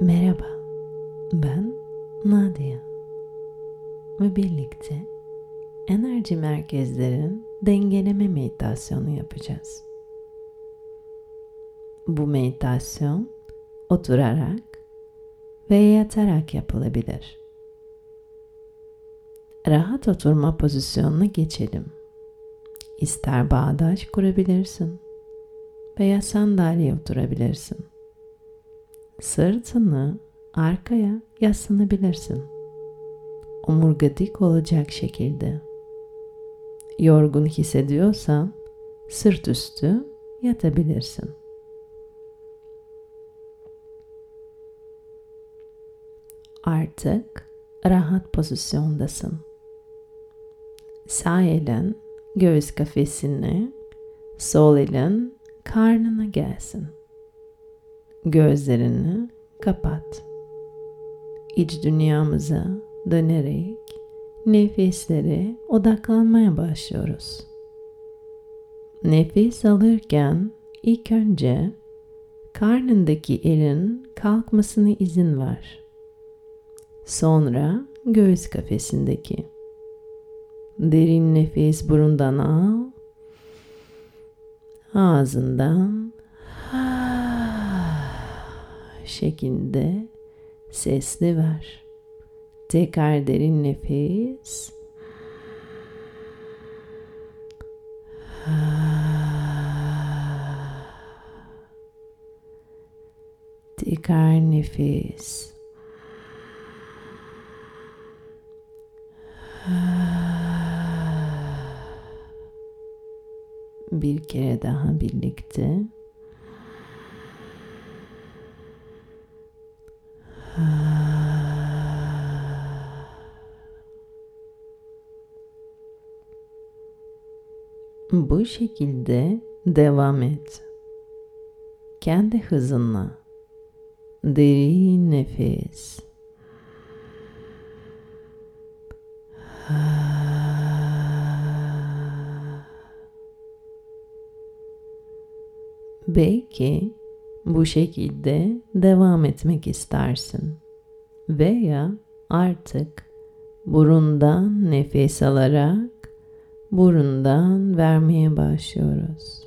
Merhaba, ben Nadia ve birlikte enerji merkezlerin dengeleme meditasyonu yapacağız. Bu meditasyon oturarak ve yatarak yapılabilir. Rahat oturma pozisyonuna geçelim. İster bağdaş kurabilirsin veya sandalye oturabilirsin. Sırtını arkaya yaslanabilirsin. Omurga dik olacak şekilde. Yorgun hissediyorsan sırt üstü yatabilirsin. Artık rahat pozisyondasın. Sağ elin göğüs kafesine, sol elin karnına gelsin. Gözlerini kapat. İç dünyamıza dönerek nefeslere odaklanmaya başlıyoruz. Nefes alırken ilk önce karnındaki elin kalkmasına izin ver. Sonra göğüs kafesindeki. Derin nefes burundan al. Ağzından şeklinde sesli ver. Tekrar derin nefes. Tekrar nefes. Bir kere daha birlikte. Bu şekilde devam et. Kendi hızınla. Derin nefes. Belki bu şekilde devam etmek istersin veya artık burundan nefes alarak burundan vermeye başlıyoruz.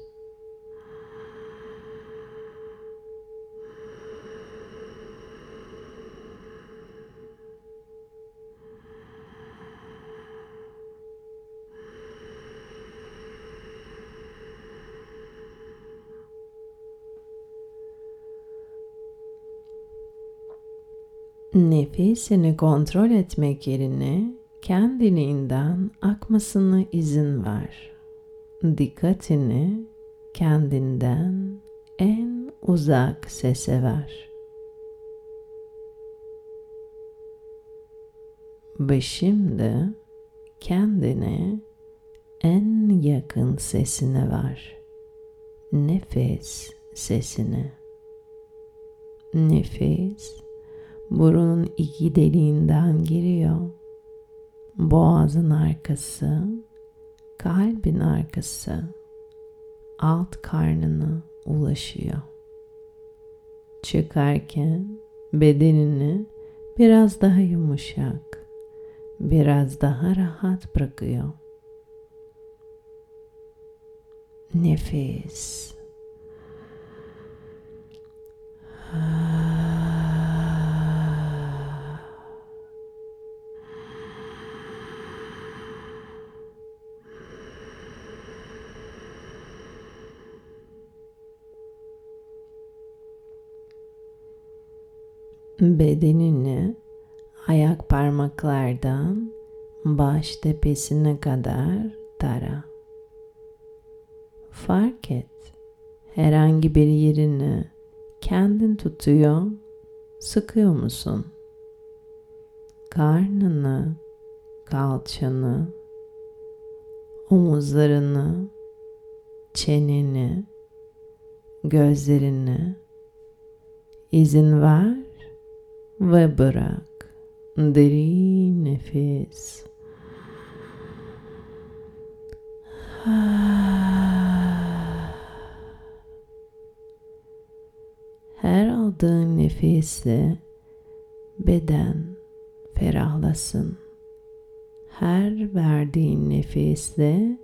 Nefesini kontrol etmek yerine kendiliğinden akmasını izin ver. Dikkatini kendinden en uzak sese ver. Ve şimdi kendine en yakın sesine ver. Nefes sesine. Nefes burunun iki deliğinden giriyor boğazın arkası, kalbin arkası, alt karnına ulaşıyor. Çıkarken bedenini biraz daha yumuşak, biraz daha rahat bırakıyor. Nefes. Bedenini ayak parmaklardan baş tepesine kadar tara. Fark et. Herhangi bir yerini kendin tutuyor, sıkıyor musun? Karnını, kalçanı, omuzlarını, çeneni, gözlerini izin ver ve bırak. Derin nefes. Her aldığın nefesle beden ferahlasın. Her verdiğin nefesle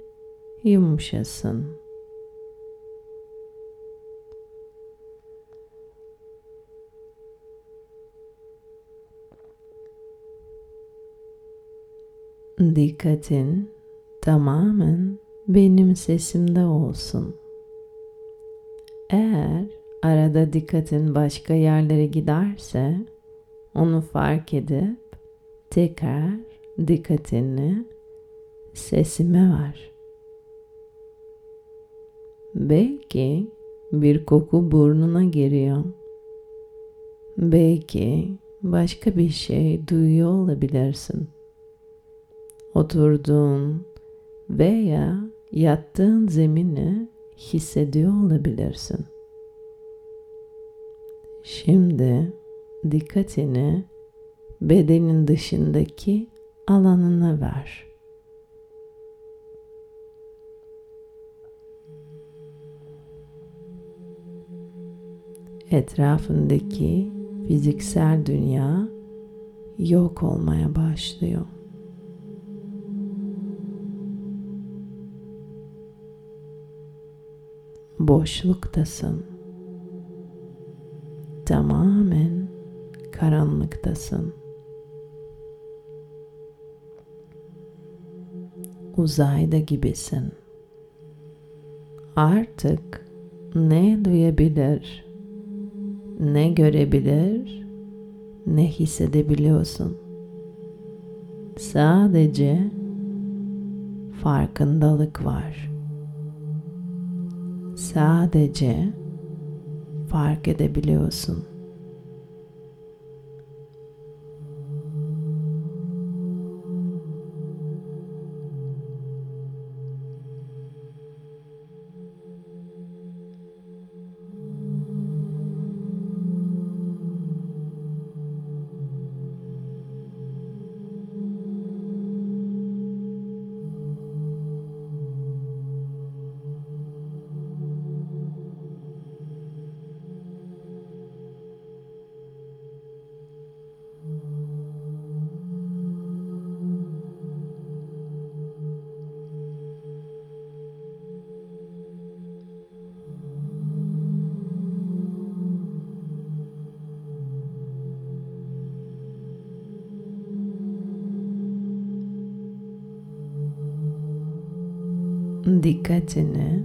yumuşasın. Dikkatin tamamen benim sesimde olsun. Eğer arada dikkatin başka yerlere giderse onu fark edip tekrar dikkatini sesime ver. Belki bir koku burnuna giriyor. Belki başka bir şey duyuyor olabilirsin. Oturduğun veya yattığın zemini hissediyor olabilirsin. Şimdi dikkatini bedenin dışındaki alanına ver. Etrafındaki fiziksel dünya yok olmaya başlıyor. Boşluktasın. Tamamen karanlıktasın. Uzayda gibisin. Artık ne duyabilir, ne görebilir, ne hissedebiliyorsun. Sadece farkındalık var sadece fark edebiliyorsun. Dikkatini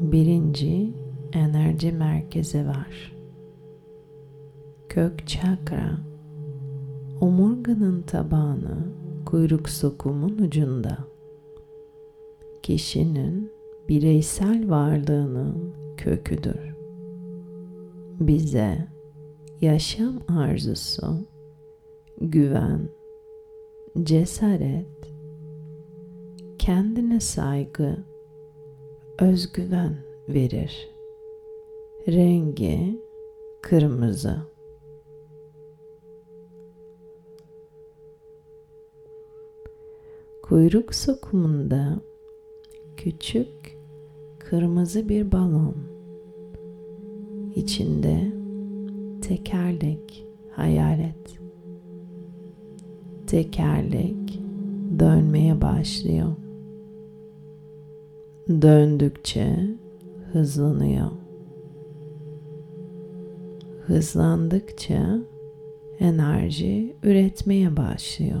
birinci enerji merkezi var. Kök çakra omurganın tabanı kuyruk sokumun ucunda. Kişinin bireysel varlığının köküdür. Bize yaşam arzusu, güven, cesaret, kendine saygı özgüven verir. Rengi kırmızı. Kuyruk sokumunda küçük kırmızı bir balon. İçinde tekerlek hayal et. Tekerlek dönmeye başlıyor döndükçe hızlanıyor. Hızlandıkça enerji üretmeye başlıyor.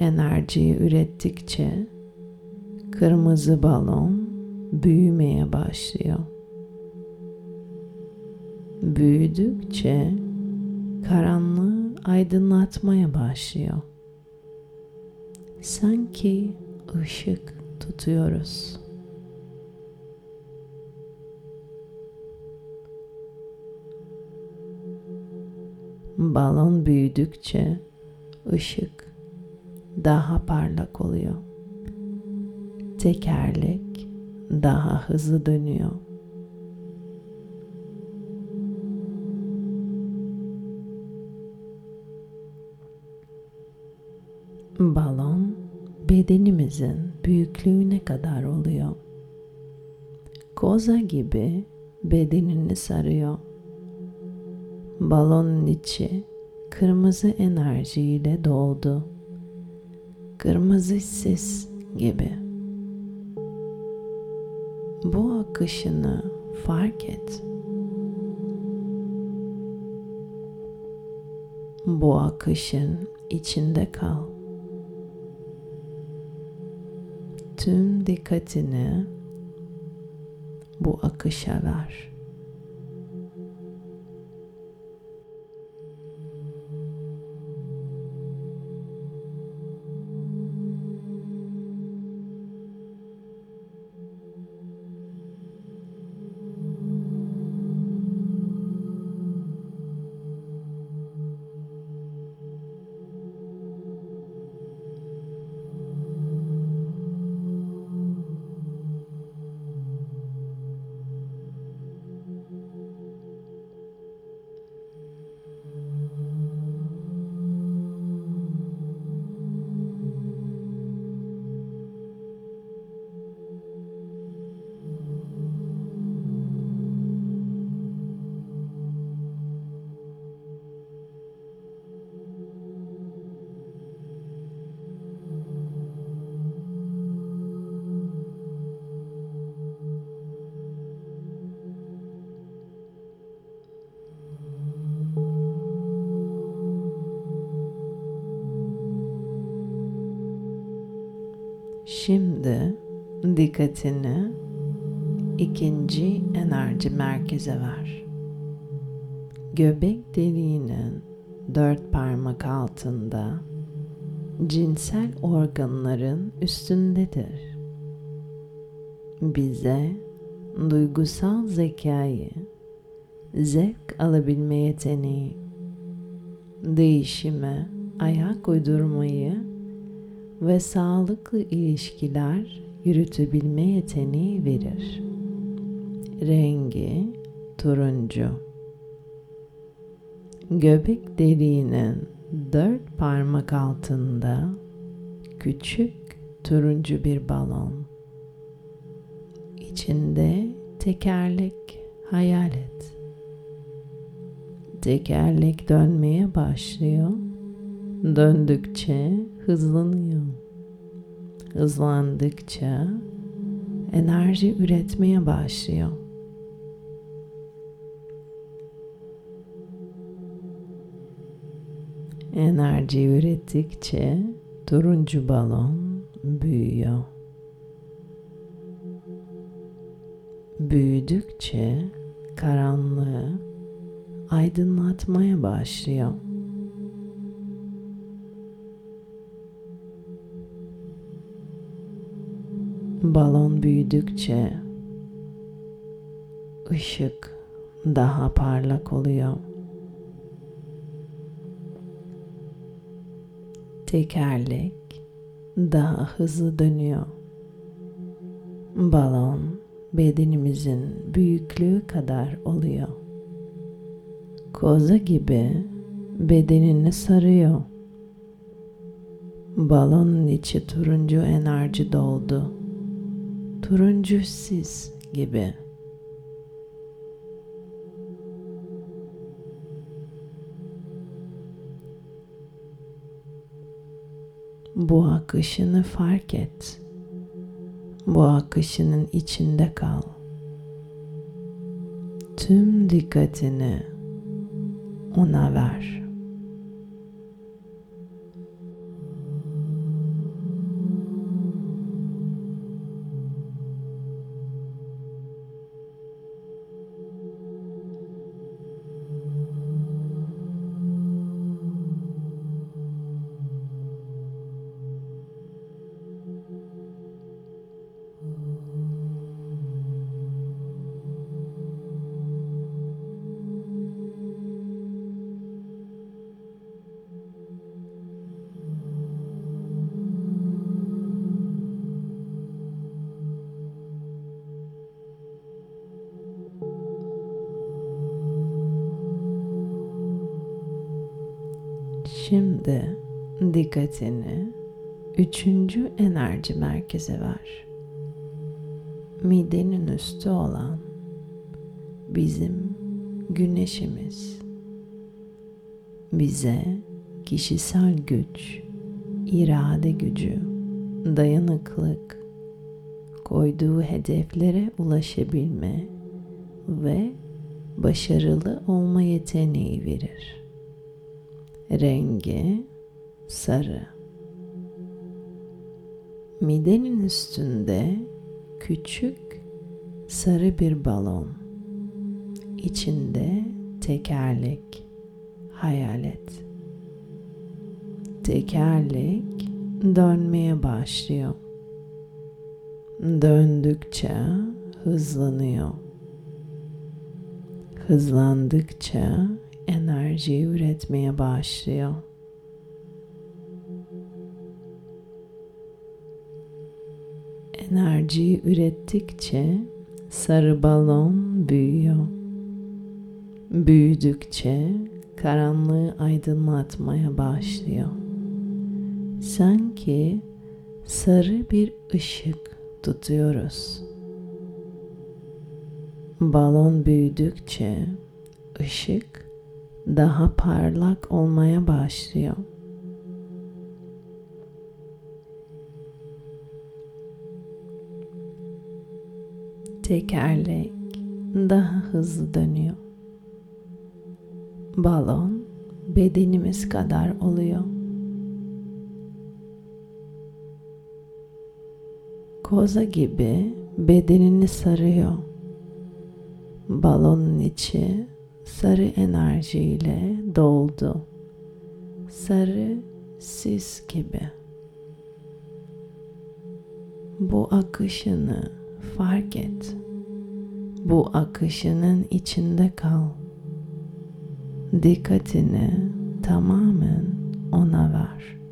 Enerjiyi ürettikçe kırmızı balon büyümeye başlıyor. Büyüdükçe karanlığı aydınlatmaya başlıyor sanki ışık tutuyoruz. Balon büyüdükçe ışık daha parlak oluyor. Tekerlek daha hızlı dönüyor. Bedenimizin büyüklüğüne kadar oluyor. koza gibi bedenini sarıyor. Balonun içi kırmızı enerjiyle doldu. Kırmızı sis gibi. Bu akışını fark et. Bu akışın içinde kal. Tüm dikkatini bu akışa ver. Dikkatini ikinci enerji merkeze ver. Göbek deliğinin dört parmak altında cinsel organların üstündedir. Bize duygusal zekayı, zevk alabilme yeteneği, değişime ayak uydurmayı ve sağlıklı ilişkiler yürütebilme yeteneği verir. Rengi turuncu. Göbek deliğinin dört parmak altında küçük turuncu bir balon. İçinde tekerlek hayal et. Tekerlek dönmeye başlıyor. Döndükçe hızlanıyor. Hızlandıkça enerji üretmeye başlıyor. Enerji ürettikçe turuncu balon büyüyor. Büyüdükçe karanlığı aydınlatmaya başlıyor. Balon büyüdükçe ışık daha parlak oluyor. Tekerlek daha hızlı dönüyor. Balon bedenimizin büyüklüğü kadar oluyor. Koza gibi bedenini sarıyor. Balonun içi turuncu enerji doldu turuncu sis gibi. Bu akışını fark et. Bu akışının içinde kal. Tüm dikkatini ona ver. Şimdi dikkatini üçüncü enerji merkeze ver. midenin üstü olan bizim güneşimiz bize kişisel güç, irade gücü, dayanıklık, koyduğu hedeflere ulaşabilme ve başarılı olma yeteneği verir. Rengi sarı. Midenin üstünde küçük sarı bir balon. İçinde tekerlek hayal et. Tekerlek dönmeye başlıyor. Döndükçe hızlanıyor. Hızlandıkça enerji üretmeye başlıyor. Enerjiyi ürettikçe sarı balon büyüyor. Büyüdükçe karanlığı aydınlatmaya başlıyor. Sanki sarı bir ışık tutuyoruz. Balon büyüdükçe ışık daha parlak olmaya başlıyor. Tekerlek daha hızlı dönüyor. Balon bedenimiz kadar oluyor. Koza gibi bedenini sarıyor. Balonun içi sarı enerjiyle doldu. Sarı sis gibi. Bu akışını fark et. Bu akışının içinde kal. Dikkatini tamamen ona ver.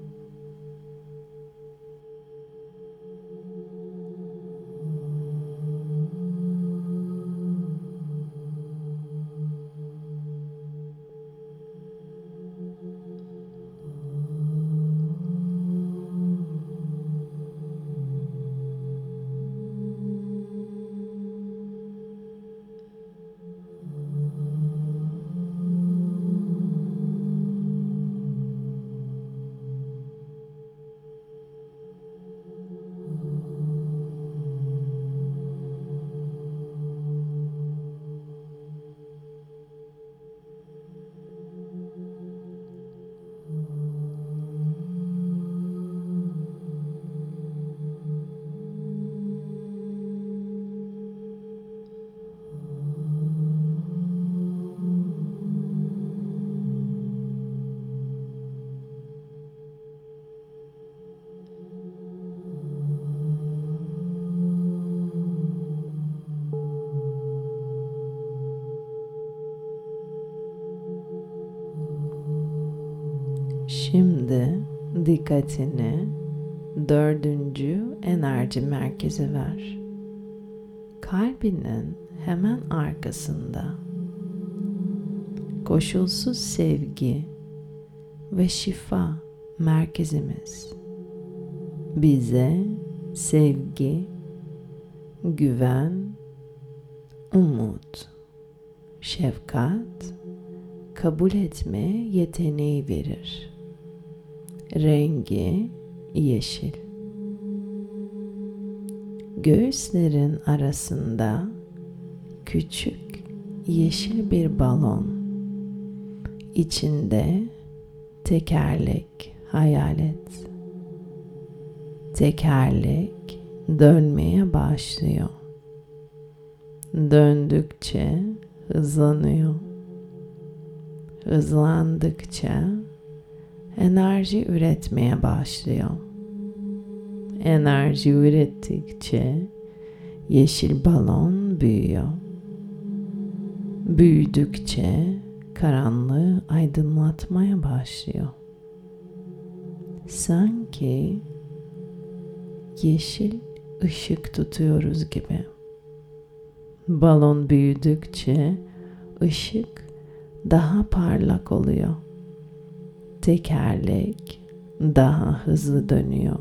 Dikkatini dördüncü enerji merkezi ver. Kalbinin hemen arkasında koşulsuz sevgi ve şifa merkezimiz bize sevgi, güven, umut, şefkat, kabul etme yeteneği verir rengi yeşil. Göğüslerin arasında küçük yeşil bir balon. İçinde tekerlek hayal et. Tekerlek dönmeye başlıyor. Döndükçe hızlanıyor. Hızlandıkça enerji üretmeye başlıyor. Enerji ürettikçe yeşil balon büyüyor. Büyüdükçe karanlığı aydınlatmaya başlıyor. Sanki yeşil ışık tutuyoruz gibi. Balon büyüdükçe ışık daha parlak oluyor tekerlek daha hızlı dönüyor.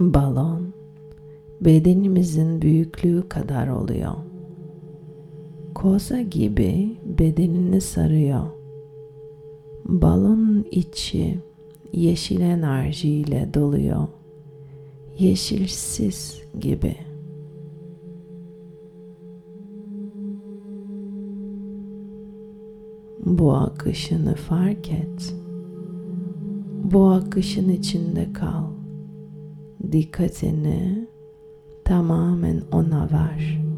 Balon bedenimizin büyüklüğü kadar oluyor. Koza gibi bedenini sarıyor. Balonun içi yeşil enerjiyle doluyor. Yeşil sis gibi. Bu akışını fark et. Bu akışın içinde kal. Dikkatini tamamen ona ver.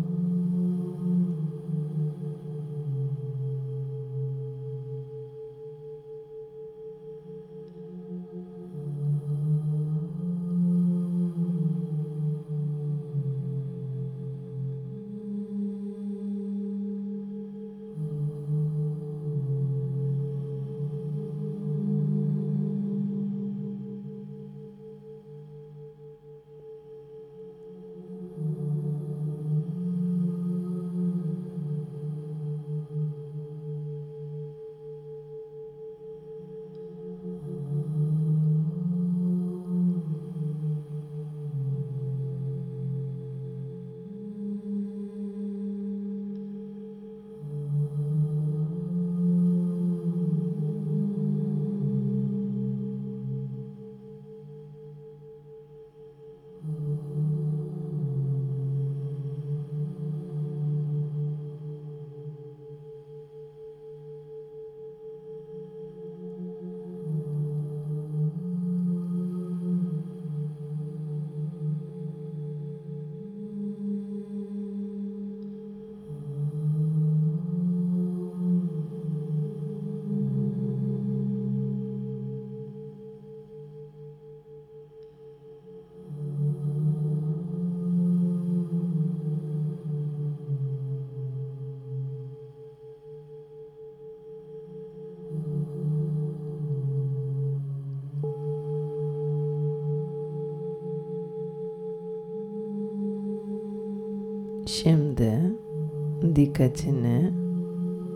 Dikkatini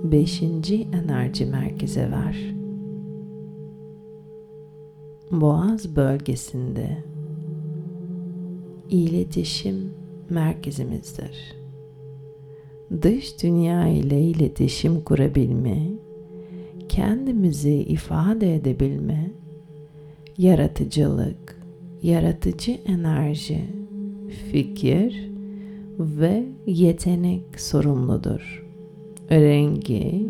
beşinci enerji merkeze ver. Boğaz bölgesinde iletişim merkezimizdir. Dış dünya ile iletişim kurabilme, kendimizi ifade edebilme, yaratıcılık, yaratıcı enerji, fikir ve yetenek sorumludur. Rengi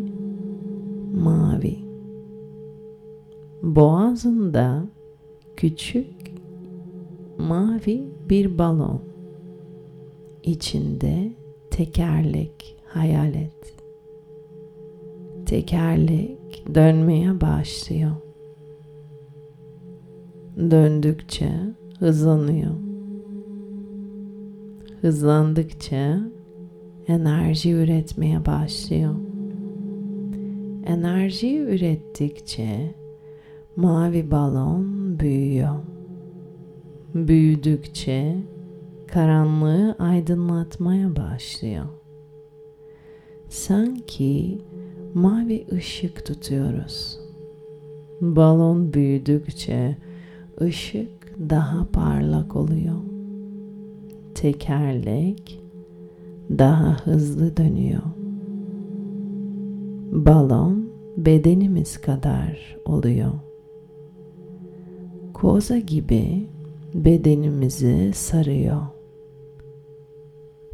mavi. Boğazında küçük mavi bir balon. İçinde tekerlek hayal et. Tekerlek dönmeye başlıyor. Döndükçe hızlanıyor hızlandıkça enerji üretmeye başlıyor. Enerji ürettikçe mavi balon büyüyor. Büyüdükçe karanlığı aydınlatmaya başlıyor. Sanki mavi ışık tutuyoruz. Balon büyüdükçe ışık daha parlak oluyor tekerlek daha hızlı dönüyor. Balon bedenimiz kadar oluyor. Koza gibi bedenimizi sarıyor.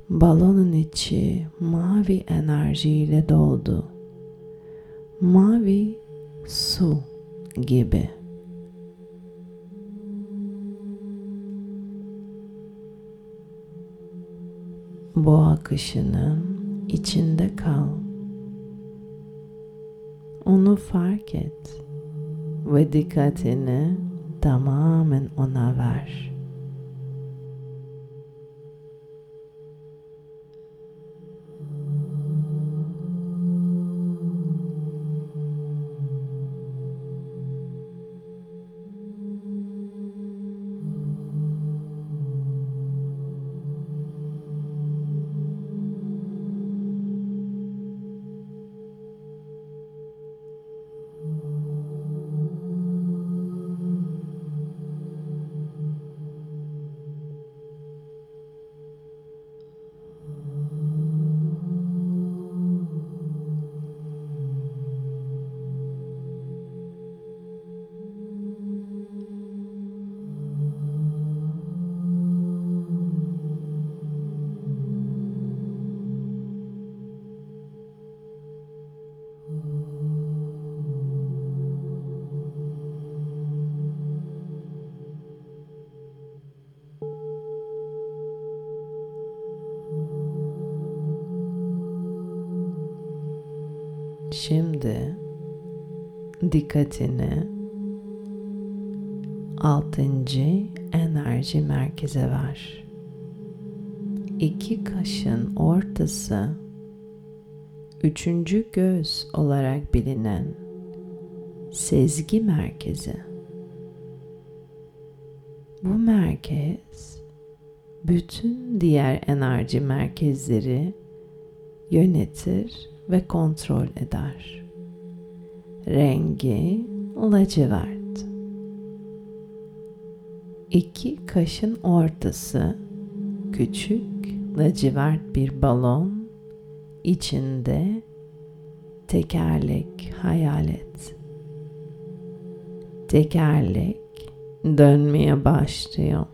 Balonun içi mavi enerjiyle doldu. Mavi su gibi. Bu akışının içinde kal. Onu fark et ve dikkatini tamamen ona ver. Dikkatini altıncı enerji merkeze ver. İki kaşın ortası üçüncü göz olarak bilinen sezgi merkezi. Bu merkez bütün diğer enerji merkezleri yönetir ve kontrol eder. Rengi lacivert. İki kaşın ortası küçük lacivert bir balon içinde tekerlek hayal et. Tekerlek dönmeye başlıyor.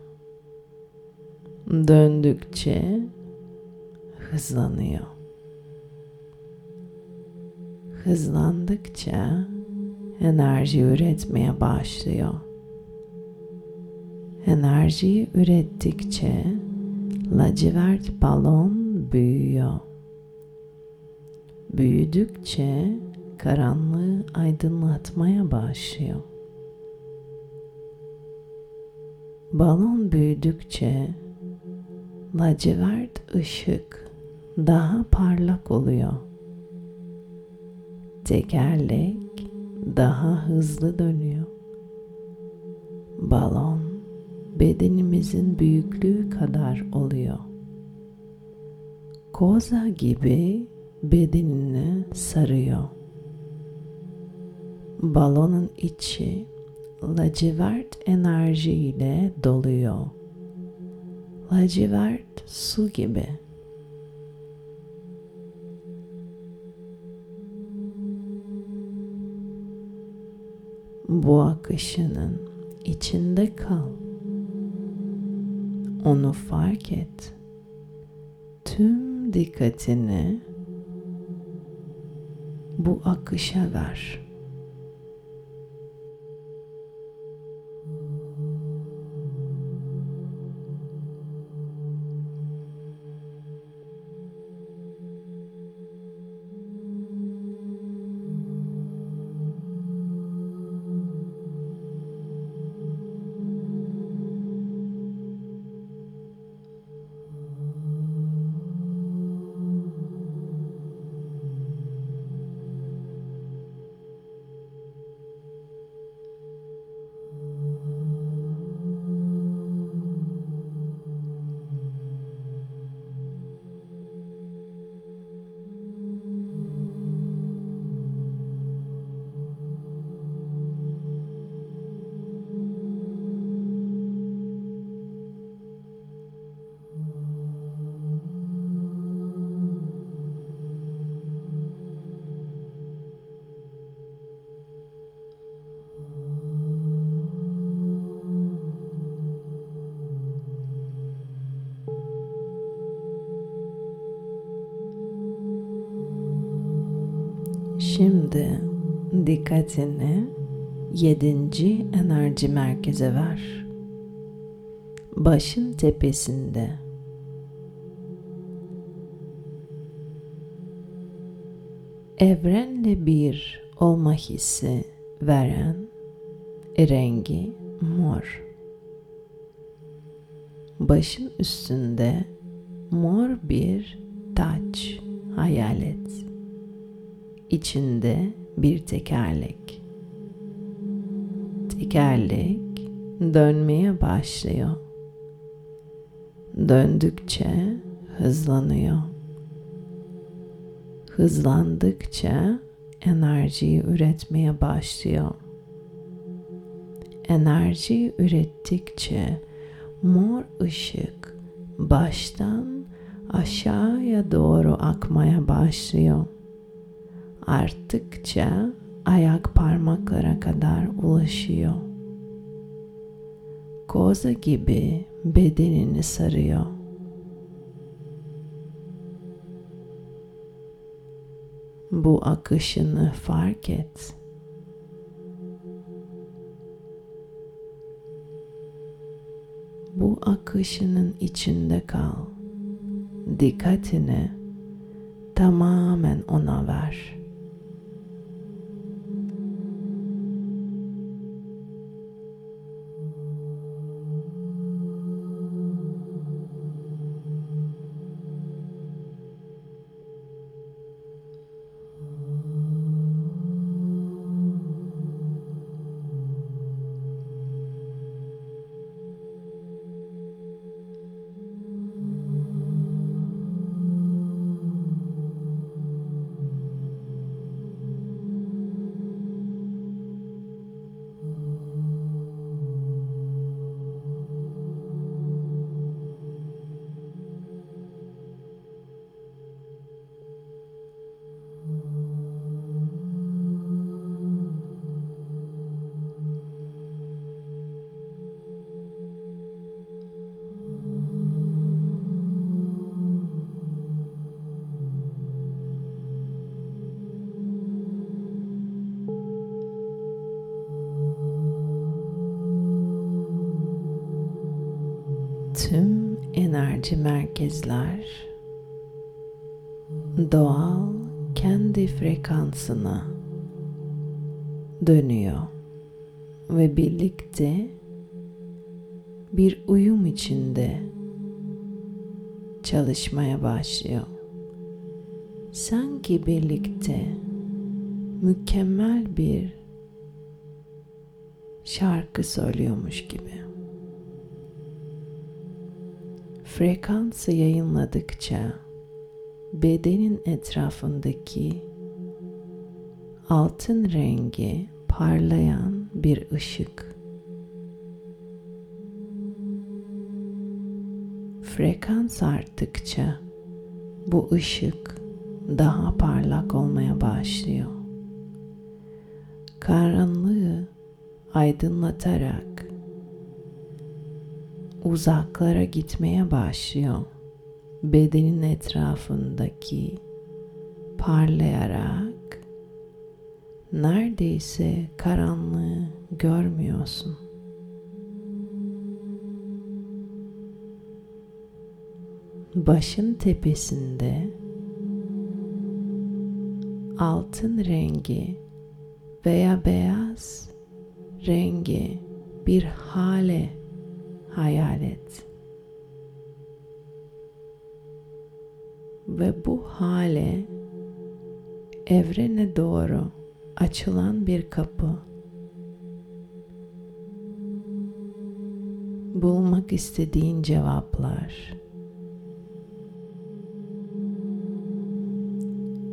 Döndükçe hızlanıyor. Hızlandıkça enerji üretmeye başlıyor. Enerjiyi ürettikçe lacivert balon büyüyor. Büyüdükçe karanlığı aydınlatmaya başlıyor. Balon büyüdükçe lacivert ışık daha parlak oluyor. Tekerlek daha hızlı dönüyor. Balon bedenimizin büyüklüğü kadar oluyor. Koza gibi bedenini sarıyor. Balonun içi lacivert enerjiyle doluyor. Lacivert su gibi. Bu akışının içinde kal. Onu fark et. Tüm dikkatini bu akışa ver. Şimdi dikkatini yedinci enerji merkeze ver. Başın tepesinde. Evrenle bir olma hissi veren rengi mor. Başın üstünde mor bir taç hayal et içinde bir tekerlek. Tekerlek dönmeye başlıyor. Döndükçe hızlanıyor. Hızlandıkça enerjiyi üretmeye başlıyor. Enerji ürettikçe mor ışık baştan aşağıya doğru akmaya başlıyor arttıkça ayak parmaklara kadar ulaşıyor. Koza gibi bedenini sarıyor. Bu akışını fark et. Bu akışının içinde kal. Dikkatini tamamen ona ver enerji merkezler doğal kendi frekansına dönüyor ve birlikte bir uyum içinde çalışmaya başlıyor. Sanki birlikte mükemmel bir şarkı söylüyormuş gibi. Frekansı yayınladıkça bedenin etrafındaki altın rengi parlayan bir ışık frekans arttıkça bu ışık daha parlak olmaya başlıyor. Karanlığı aydınlatarak uzaklara gitmeye başlıyor. Bedenin etrafındaki parlayarak neredeyse karanlığı görmüyorsun. Başın tepesinde altın rengi veya beyaz rengi bir hale hayal et. Ve bu hale evrene doğru açılan bir kapı. Bulmak istediğin cevaplar.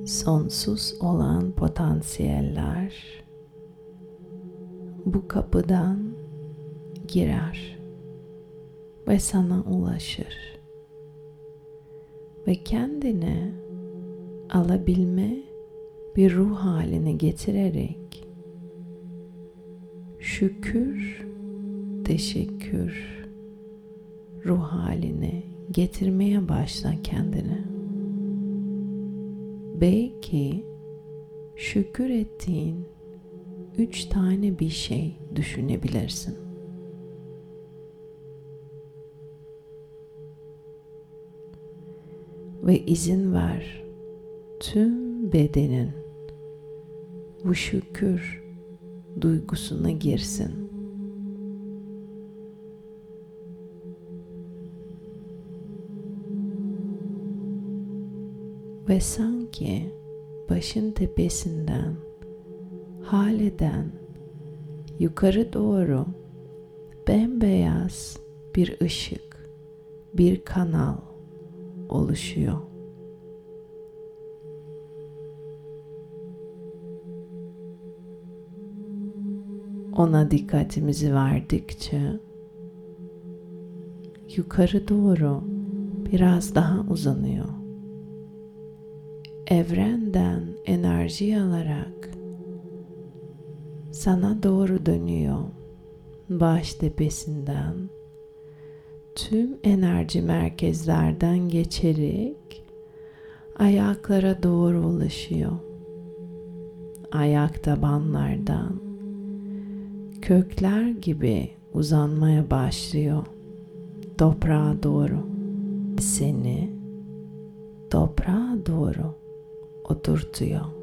Sonsuz olan potansiyeller bu kapıdan girer ve sana ulaşır. Ve kendine alabilme bir ruh haline getirerek şükür, teşekkür ruh haline getirmeye başla kendine. Belki şükür ettiğin üç tane bir şey düşünebilirsin. Ve izin ver tüm bedenin bu şükür duygusuna girsin. Ve sanki başın tepesinden haleden yukarı doğru bembeyaz bir ışık, bir kanal oluşuyor. Ona dikkatimizi verdikçe yukarı doğru biraz daha uzanıyor. Evrenden enerji alarak sana doğru dönüyor. Baş tepesinden tüm enerji merkezlerden geçerek ayaklara doğru ulaşıyor. Ayak tabanlardan kökler gibi uzanmaya başlıyor toprağa doğru. Seni toprağa doğru oturtuyor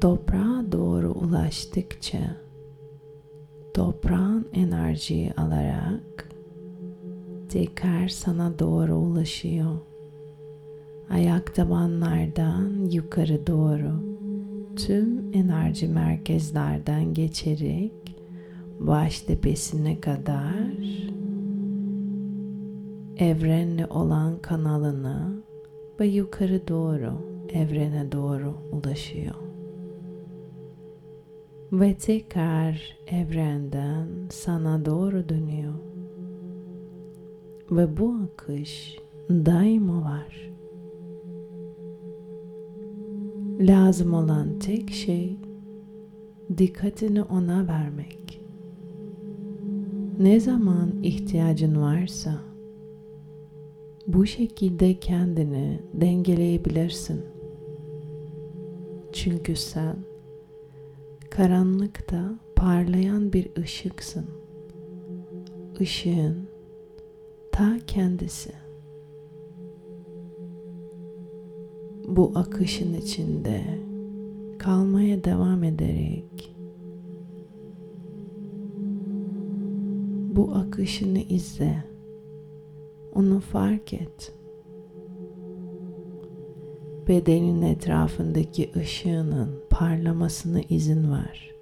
toprağa doğru ulaştıkça toprağın enerjiyi alarak tekrar sana doğru ulaşıyor. Ayak tabanlardan yukarı doğru tüm enerji merkezlerden geçerek baş tepesine kadar evrenle olan kanalına ve yukarı doğru evrene doğru ulaşıyor ve tekrar evrenden sana doğru dönüyor. Ve bu akış daima var. Lazım olan tek şey dikkatini ona vermek. Ne zaman ihtiyacın varsa bu şekilde kendini dengeleyebilirsin. Çünkü sen karanlıkta parlayan bir ışıksın. ışığın ta kendisi. Bu akışın içinde kalmaya devam ederek bu akışını izle. Onu fark et. Bedenin etrafındaki ışığının parlamasına izin ver.